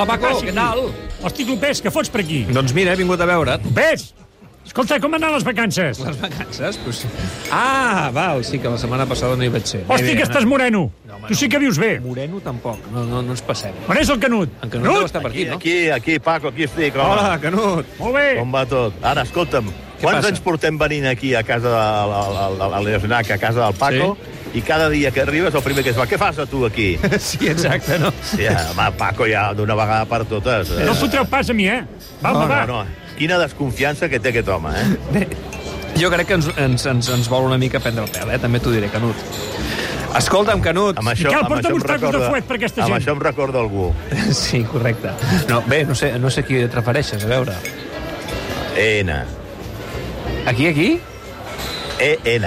Hola, Paco, què aquí. tal? Hosti, Clopés, què fots per aquí? Doncs mira, he vingut a veure't. Ves! Escolta, com han anat les vacances? Les vacances? Pues... Ah, val, sí, que la setmana passada no hi vaig ser. Hosti, que estàs moreno. No, home, tu sí que vius bé. Moreno tampoc, no, no, no ens passem. On és el Canut? En Canut deu estar per aquí, no? Aquí, aquí, Paco, aquí estic, home. Hola, Canut. Molt bé. Com va tot? Ara, escolta'm, quants passa? anys portem venint aquí a casa de, l'Esnac, a casa del Paco, i cada dia que arribes el primer que es va, què fas a tu aquí? Sí, exacte, no? Ja, home, Paco, ja d'una vegada per totes. No fotreu pas a mi, eh? Va, no, va. no, no. Quina desconfiança que té aquest home, eh? Bé, jo crec que ens, ens, ens, ens vol una mica prendre el pèl, eh? També t'ho diré, Canut. Escolta'm, Canut. Amb això, Miquel, amb porta'm uns tacos de fuet per aquesta Amb gent. això em recorda algú. Sí, correcte. No, bé, no sé, no sé a qui et refereixes, a veure. EN. Aquí, aquí? EN.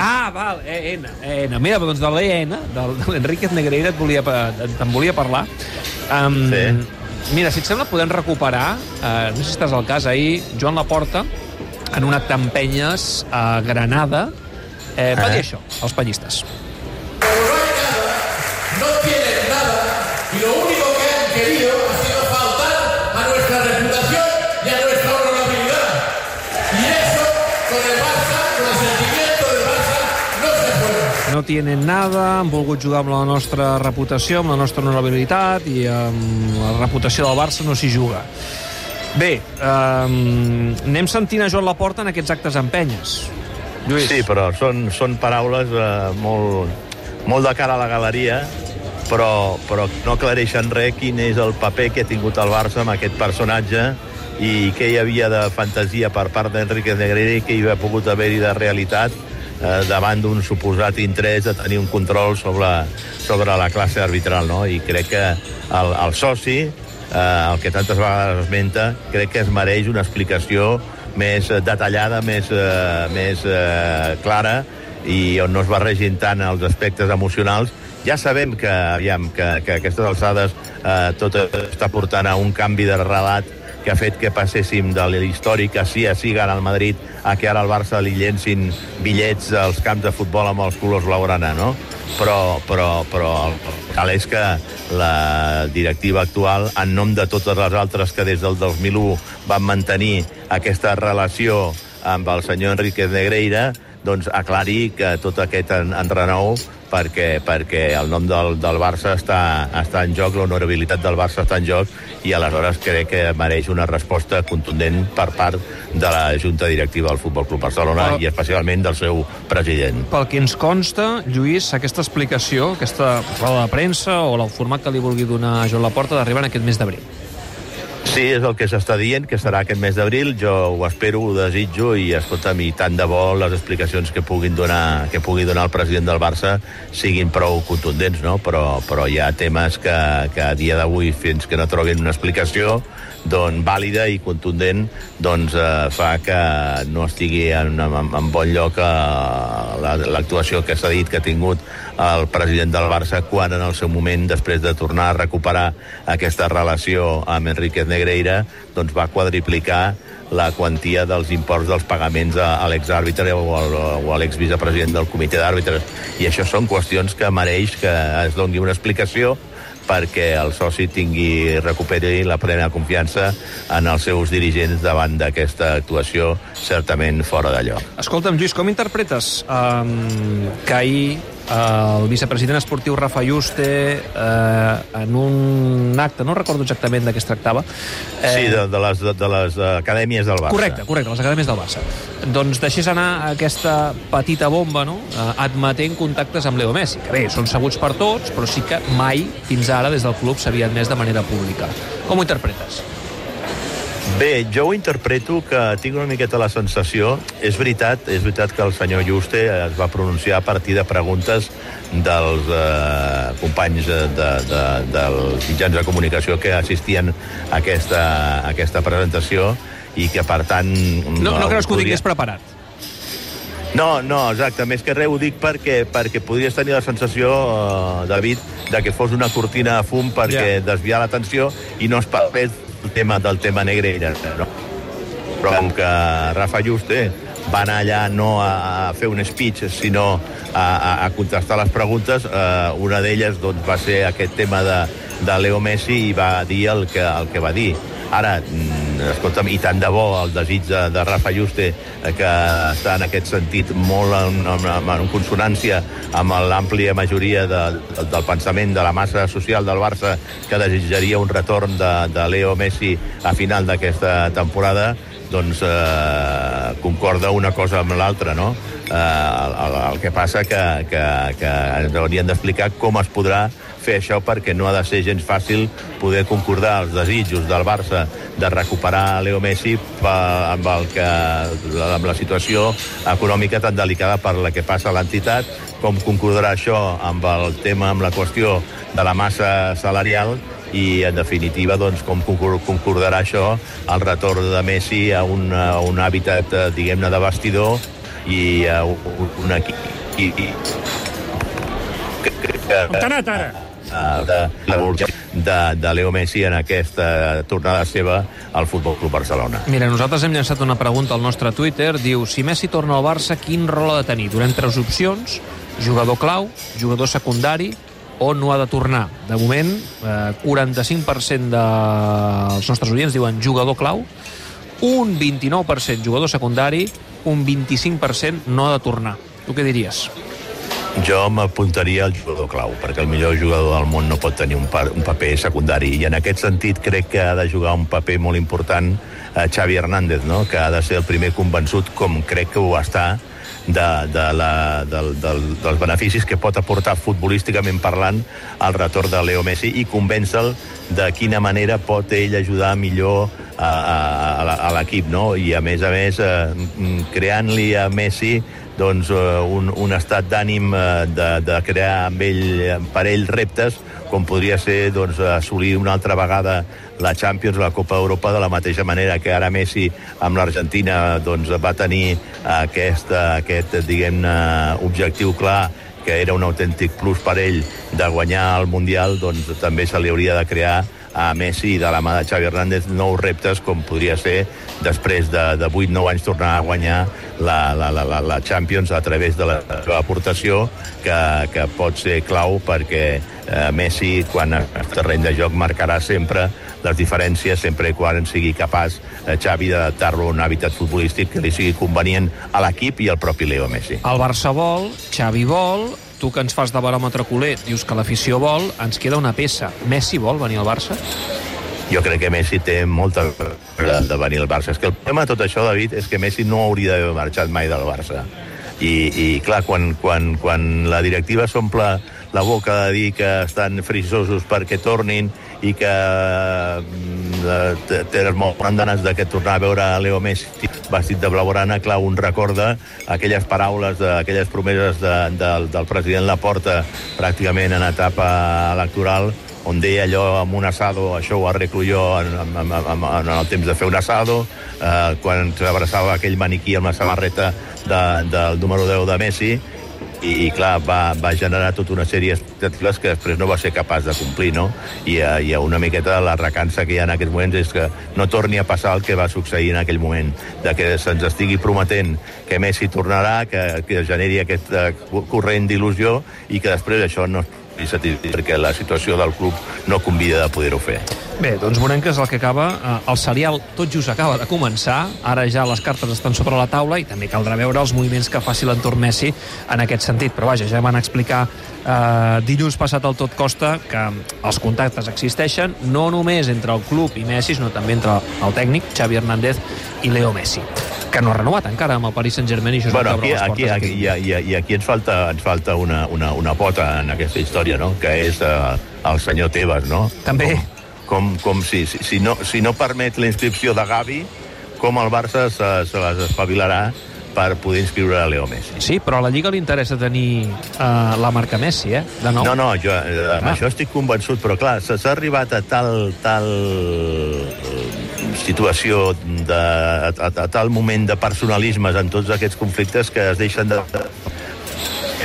Ah, val, EN. EN. Mira, doncs de l'EN, del, de l'Enriquez Negreira, et volia, te'n volia parlar. Um, Sí. Mira, si et sembla, podem recuperar, eh, no sé si estàs al cas, ahir, Joan Laporta, en un acte amb penyes a Granada, eh, va Ah. dir això, als penyistes. No tienen nada, han volgut jugar amb la nostra reputació, amb la nostra honorabilitat, i amb la reputació del Barça no s'hi juga. Bé, um, anem sentint a Joan Laporta en aquests actes amb penyes. Lluís. Sí, però són, són paraules eh, molt, molt de cara a la galeria, però, però no aclareixen res quin és el paper que ha tingut el Barça amb aquest personatge i què hi havia de fantasia per part d'Enrique Negreira i què hi havia pogut haver-hi de realitat eh, davant d'un suposat interès de tenir un control sobre, sobre la classe arbitral, no? I crec que el, el soci, eh, el que tantes vegades esmenta, crec que es mereix una explicació més detallada, més, eh, més eh, clara i on no es barregin tant els aspectes emocionals. Ja sabem que, aviam, que, que aquestes alçades eh, tot està portant a un canvi de relat que ha fet que passéssim de l'històric a sí a sí al Madrid a que ara al Barça li llencin bitllets als camps de futbol amb els colors blaugrana, no? Però, però, però el cal és que la directiva actual, en nom de totes les altres que des del 2001 van mantenir aquesta relació amb el senyor Enriquez Negreira, doncs aclarir que tot aquest en, enrenou perquè, perquè el nom del, del Barça està, està en joc, l'honorabilitat del Barça està en joc i aleshores crec que mereix una resposta contundent per part de la Junta Directiva del Futbol Club Barcelona Però- i especialment del seu president. Pel que ens consta, Lluís, aquesta explicació, aquesta roda de premsa o el format que li vulgui donar a Joan Laporta d'arribar en aquest mes d'abril. Sí, és el que s'està dient, que serà aquest mes d'abril. Jo ho espero, ho desitjo i, escolta'm, i tant de bo les explicacions que puguin donar, que pugui donar el president del Barça siguin prou contundents, no? Però, però hi ha temes que, que a dia d'avui, fins que no trobin una explicació doncs, vàlida i contundent, doncs eh, fa que no estigui en, en, en bon lloc eh, la- l'actuació que s'ha dit que ha tingut el president del Barça quan en el seu moment, després de tornar a recuperar aquesta relació amb Enriquez Negreira, doncs va quadriplicar la quantia dels imports dels pagaments a, a l'exàrbitre o, al- o a l'exvicepresident del comitè d'àrbitres. I això són qüestions que mereix que es doni una explicació perquè el soci tingui, recuperi la plena confiança en els seus dirigents davant d'aquesta actuació certament fora de lloc. Escolta'm, Lluís, com interpretes um, que ahir el vicepresident esportiu Rafa Juste uh, en un acte, no recordo exactament de què es tractava... Eh... Sí, de, de, les, de, de les acadèmies del Barça. Correcte, correcte, les acadèmies del Barça. Doncs deixés anar aquesta petita bomba, no?, uh, admetent contactes amb Leo Messi, que bé, són sabuts per tots, però sí que mai, fins ara, des del club s'havia admès de manera pública. Com ho interpretes? Bé, jo ho interpreto que tinc una miqueta la sensació... És veritat, és veritat que el senyor Juste es va pronunciar a partir de preguntes dels eh, companys de, de, de, dels mitjans de comunicació que assistien a aquesta, a aquesta presentació i que, per tant... No, no creus que ho tingués preparat? No, no, exacte. Més que res ho dic perquè, perquè podries tenir la sensació, eh, David, de que fos una cortina de fum perquè Ja. desviar l'atenció i no es parlés tema, del tema Negreira. No? Però com que Rafa Juste va anar allà no a, a fer un speech, sinó a, a, a contestar les preguntes, eh, una d'elles doncs, va ser aquest tema de, de Leo Messi i va dir el que, el que va dir. Ara, mm, escolta'm, i tant de bo el desig de, de Rafa Juste, eh, que està en aquest sentit molt en, en, en consonància amb l'àmplia majoria de, del pensament de la massa social del Barça, que desitjaria un retorn de, de Leo Messi a final d'aquesta temporada, doncs eh, concorda una cosa amb l'altra, no? Eh, el, el, el que passa que, que, que ens haurien d'explicar com es podrà fer això perquè no ha de ser gens fàcil poder concordar els desitjos del Barça de recuperar Leo Messi amb, el que, amb la situació econòmica tan delicada per la que passa l'entitat, com concordarà això amb el tema, amb la qüestió de la massa salarial i, en definitiva, doncs, com concor- concordarà això el retorn de Messi a un, a un hàbitat, eh, diguem-ne, de vestidor i a un, un equip i, i, que, que, que, On t'ha anat, ara? Eh, de, de, de, de Leo Messi en aquesta tornada seva al Futbol Club Barcelona. Mira, nosaltres hem llançat una pregunta al nostre Twitter. Diu, si Messi torna al Barça, quin rol ha de tenir? Donem tres opcions. Jugador clau, jugador secundari o no ha de tornar. De moment, eh, 45% dels nostres oients diuen jugador clau, un 29% jugador secundari, un 25% no ha de tornar. Tu què diries? Jo m'apuntaria al jugador clau, perquè el millor jugador del món no pot tenir un, pa un paper secundari, i en aquest sentit crec que ha de jugar un paper molt important a Xavi Hernández, no? que ha de ser el primer convençut, com crec que ho està, de, de la, del, del, dels beneficis que pot aportar futbolísticament parlant al retorn de Leo Messi i convèncer-lo de quina manera pot ell ajudar millor a, a, a l'equip, no? I a més a més, eh, creant-li a Messi doncs, eh, un, un estat d'ànim eh, de, de crear amb ell, per ell reptes, com podria ser doncs, assolir una altra vegada la Champions, la Copa d'Europa, de la mateixa manera que ara Messi amb l'Argentina doncs, va tenir aquest, aquest diguem-ne, objectiu clar que era un autèntic plus per ell de guanyar el Mundial, doncs també se li hauria de crear a Messi i de la mà de Xavi Hernández nous reptes com podria ser després de, de 8-9 anys tornar a guanyar la, la, la, la, la Champions a través de la seva aportació que, que pot ser clau perquè eh, Messi quan es terreny de joc marcarà sempre les diferències sempre i quan sigui capaç eh, Xavi d'adaptar-lo a un hàbitat futbolístic que li sigui convenient a l'equip i al propi Leo Messi. El Barça vol, Xavi vol, tu que ens fas de baròmetre culer dius que l'afició vol, ens queda una peça. Messi vol venir al Barça? jo crec que Messi té molta de, venir al Barça. És que el problema de tot això, David, és que Messi no hauria d'haver marxat mai del Barça. I, i clar, quan, quan, quan la directiva s'omple la boca de dir que estan frisosos perquè tornin i que tenen molt ganes de que tornar a veure Leo Messi vestit de blaugrana, clar, un recorda aquelles paraules, aquelles promeses de, de, del president Laporta pràcticament en etapa electoral on deia allò amb un asado, això ho arreglo jo en, en, en, en el temps de fer un asado, eh, quan s'abraçava aquell maniquí amb la samarreta de, del número 10 de Messi, i, i clar, va, va generar tota una sèrie d'expectatives que després no va ser capaç de complir, no? I, uh, i una miqueta la recança que hi ha en aquests moments és que no torni a passar el que va succeir en aquell moment, de que se'ns estigui prometent que Messi tornarà, que, que generi aquest uh, corrent d'il·lusió i que després això no i satisfet perquè la situació del club no convida de poder-ho fer. Bé, doncs veurem que és el que acaba. Eh, El serial tot just acaba de començar. Ara ja les cartes estan sobre la taula i també caldrà veure els moviments que faci l'entorn Messi en aquest sentit. Però vaja, ja van explicar eh, dilluns passat al Tot Costa que els contactes existeixen no només entre el club i Messi, sinó també entre el tècnic, Xavi Hernández, i Leo Messi que no ha renovat encara amb el Paris Saint-Germain i això és Bueno, aquí, aquí, aquí, i, i, i aquí ens falta, ens falta una, una, una pota en aquesta història, no? que és eh, el senyor Tebas, no? També. Com, com, com si, si, si, no, si no permet la inscripció de Gavi, com el Barça se, se les espavilarà per poder inscriure a Leo Messi. Sí, però a la Lliga li interessa tenir uh, la marca Messi, eh? De nou. No, no, jo eh, amb Ah. això estic convençut, però clar, s'ha arribat a tal, tal eh, situació, de, a, a, a tal moment de personalismes en tots aquests conflictes que es deixen de...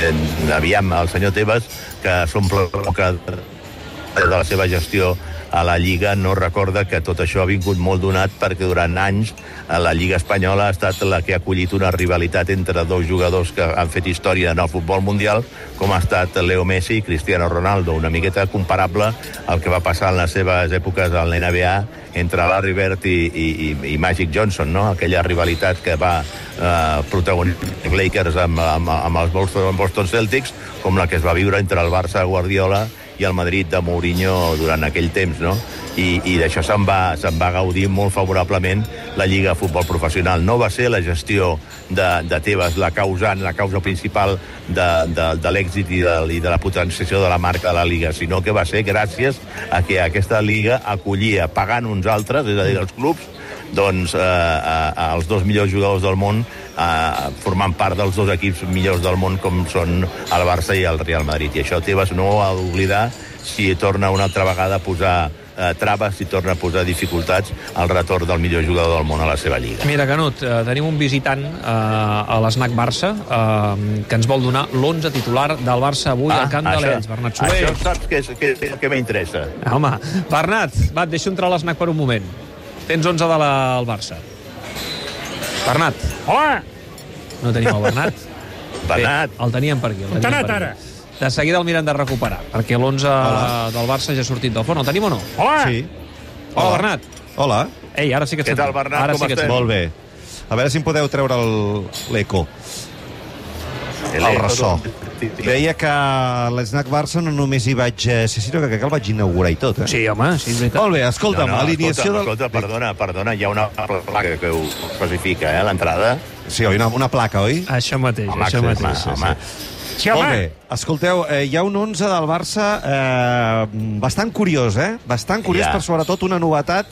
Eh, aviam, el senyor Tebas, que s'omple la boca de la seva gestió a la Lliga no recorda que tot això ha vingut molt donat perquè durant anys la Lliga Espanyola ha estat la que ha acollit una rivalitat entre dos jugadors que han fet història en el futbol mundial, com ha estat Leo Messi i Cristiano Ronaldo, una miqueta comparable al que va passar en les seves èpoques al NBA entre Larry Bird i, i, i, Magic Johnson, no? aquella rivalitat que va eh, protagonitzar Lakers amb, amb, amb els Boston, Boston Celtics, com la que es va viure entre el Barça Guardiola i el Madrid de Mourinho durant aquell temps, no? I, i d'això se'n va, se'n va gaudir molt favorablement la Lliga de Futbol Professional. No va ser la gestió de, de Tebas la causant, la causa principal de, de, de l'èxit i, de, i de la potenciació de la marca de la Lliga, sinó que va ser gràcies a que aquesta Lliga acollia, pagant uns altres, és a dir, els clubs, doncs, eh, eh, els dos millors jugadors del món eh, formant part dels dos equips millors del món com són el Barça i el Real Madrid. I això Tebas no ho ha d'oblidar si torna una altra vegada a posar eh, traves, si torna a posar dificultats al retorn del millor jugador del món a la seva lliga. Mira, Canut, eh, tenim un visitant eh, a l'Snac Barça eh, que ens vol donar l'11 titular del Barça avui al Camp de l'Ells. Bernat Soler. Ah, això saps que, és, que, que, que m'interessa. Home, Bernat, va, et deixo entrar a l'Snac per un moment. Tens 11 de la, al Barça. Bernat, Hola! no tenim el Bernat. Bernat, Bé, el teníem per aquí. El teníem t'ha per aquí. De seguida el miren de recuperar, perquè l'11 del Barça ja ha sortit del fons. El tenim o no? Hola! Sí. Hola, Hola. Bernat. Hola. Ei, ara sí que et Què tal. Bernat? Ara Com sí que et estem? sentim. Molt bé. A veure si em podeu treure el- l'eco. El ressò. Deia que a l'Snac Barça no només hi vaig eh, ser, sinó que crec que el vaig inaugurar i tot. Eh? Sí, home, sí, és veritat. Molt bé, escolta'm, no, no, alineació escolta, del... escolta, perdona, perdona, hi ha una placa que ho especifica, eh, a l'entrada. Sí, oi, una, una placa, oi? Això mateix, Home, això home, mateix. sí, home. Sí. Sí, Molt home! bé. Escolteu, eh, hi ha un 11 del Barça eh, bastant curiós, eh? Bastant curiós Ja. per sobretot una novetat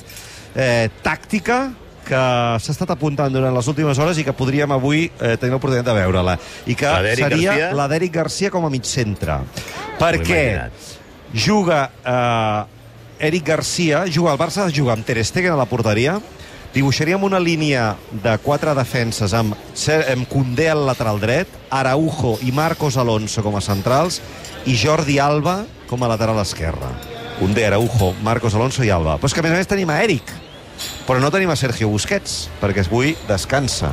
eh, tàctica que s'ha estat apuntant durant les últimes hores i que podríem avui eh, tenir l'oportunitat de veure-la. I que seria la d'Eric Garcia com a mig centre. Perquè juga eh, Eric Garcia, juga al Barça, juga amb Ter Stegen a la porteria, dibuixaríem una línia de quatre defenses amb, amb Condé al lateral dret, Araujo i Marcos Alonso com a centrals i Jordi Alba com a lateral esquerre. Condé, Araujo, Marcos Alonso i Alba. Però és que a més a més tenim a Eric, però no tenim a Sergio Busquets, perquè avui descansa.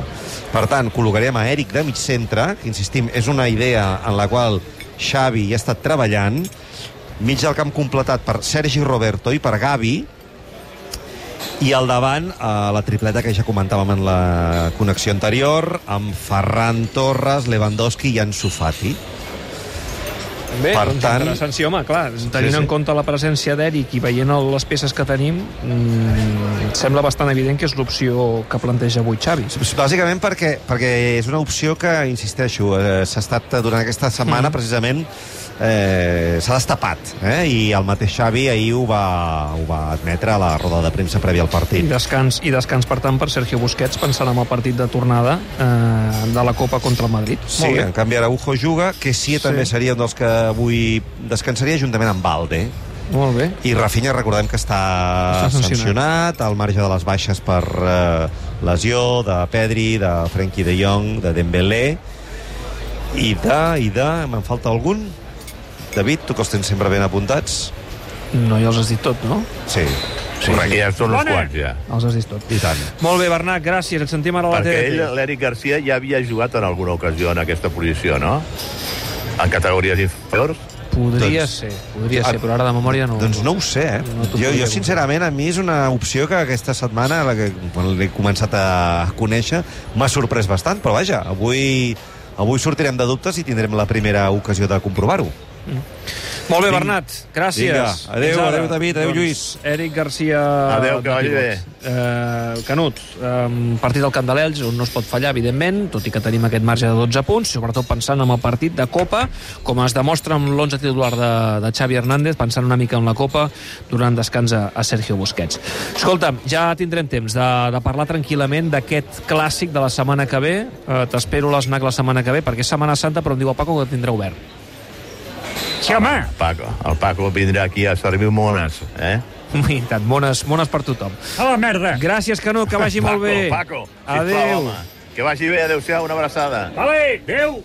Per tant, col·locaríem a Eric de mig centre, que insistim, és una idea en la qual Xavi hi ha estat treballant, mig del camp completat per Sergi Roberto i per Gavi, i al davant, eh, la tripleta que ja comentàvem en la connexió anterior, amb Ferran Torres, Lewandowski i Ansu Fati. Bé, Per doncs tant- interessant, sí, home, clar, tenint Sí, sí. en compte la presència d'Eric i veient el- les peces que tenim, mmm, sembla bastant evident que és l'opció que planteja avui Xavi. Bàsicament perquè, perquè és una opció que, insisteixo, eh, s'ha estat durant aquesta setmana, Mhm. precisament, eh, s'ha destapat, eh? i el mateix Xavi ahir ho va, ho va admetre a la roda de premsa prèvia al I partit. descans, I descans, per tant, per Sergio Busquets, pensant en el partit de tornada eh, de la Copa contra el Madrid. Sí, en canvi Araujo juga, que sí, Sí. també seria un dels que avui descansaria juntament amb Valde. Molt bé. I Rafinha, recordem que està, Està sancionat. sancionat, al marge de les baixes per eh, lesió de Pedri, de Frenkie de Jong, de Dembélé, i de... i de... me'n falta algun? David, tu que els tens sempre ben apuntats? No, ja els has dit tot, no? Sí. Sí, Correcte, ja són Bona. quants, ja. Els has dit tot. I tant. Molt bé, Bernat, gràcies. Et sentim ara a la Perquè TDT. ell, l'Eric Garcia, ja havia jugat en alguna ocasió en aquesta posició, no? En categories inferiors. Podria Doncs- ser, podria ser, però ara de memòria no. Doncs no ho sé, eh? No jo, jo, sincerament, a mi és una opció que aquesta setmana, la que, quan l'he començat a conèixer, m'ha sorprès bastant, però vaja, avui, avui sortirem de dubtes i tindrem la primera ocasió de comprovar-ho. Molt bé. Bernat, gràcies. Vinga, adéu, ara. adéu, David, adéu, doncs, Lluís. Eric Garcia... Adéu, que vagi bé. Eh, Canut, eh, partit del Camp de l'Ells, on no es pot fallar, evidentment, tot i que tenim aquest marge de 12 punts, sobretot pensant en el partit de Copa, com es demostra amb l'11 titular de, de Xavi Hernández, pensant una mica en la Copa, durant descans a, a Sergio Busquets. Escolta'm, ja tindrem temps de, de parlar tranquil·lament d'aquest clàssic de la setmana que ve. Eh, T'espero a l'SNAC la setmana que ve, perquè és Setmana Santa, però em diu el Paco que tindrà obert. Sí, home! Paco, el Paco vindrà aquí a servir mones, eh? Tant, mones, mones per tothom. A la merda! Gràcies, Canut, que vagi molt bé. Paco, Paco, sisplau, Adéu. home. Que vagi bé, adéu-siau, una abraçada. Vale, adéu!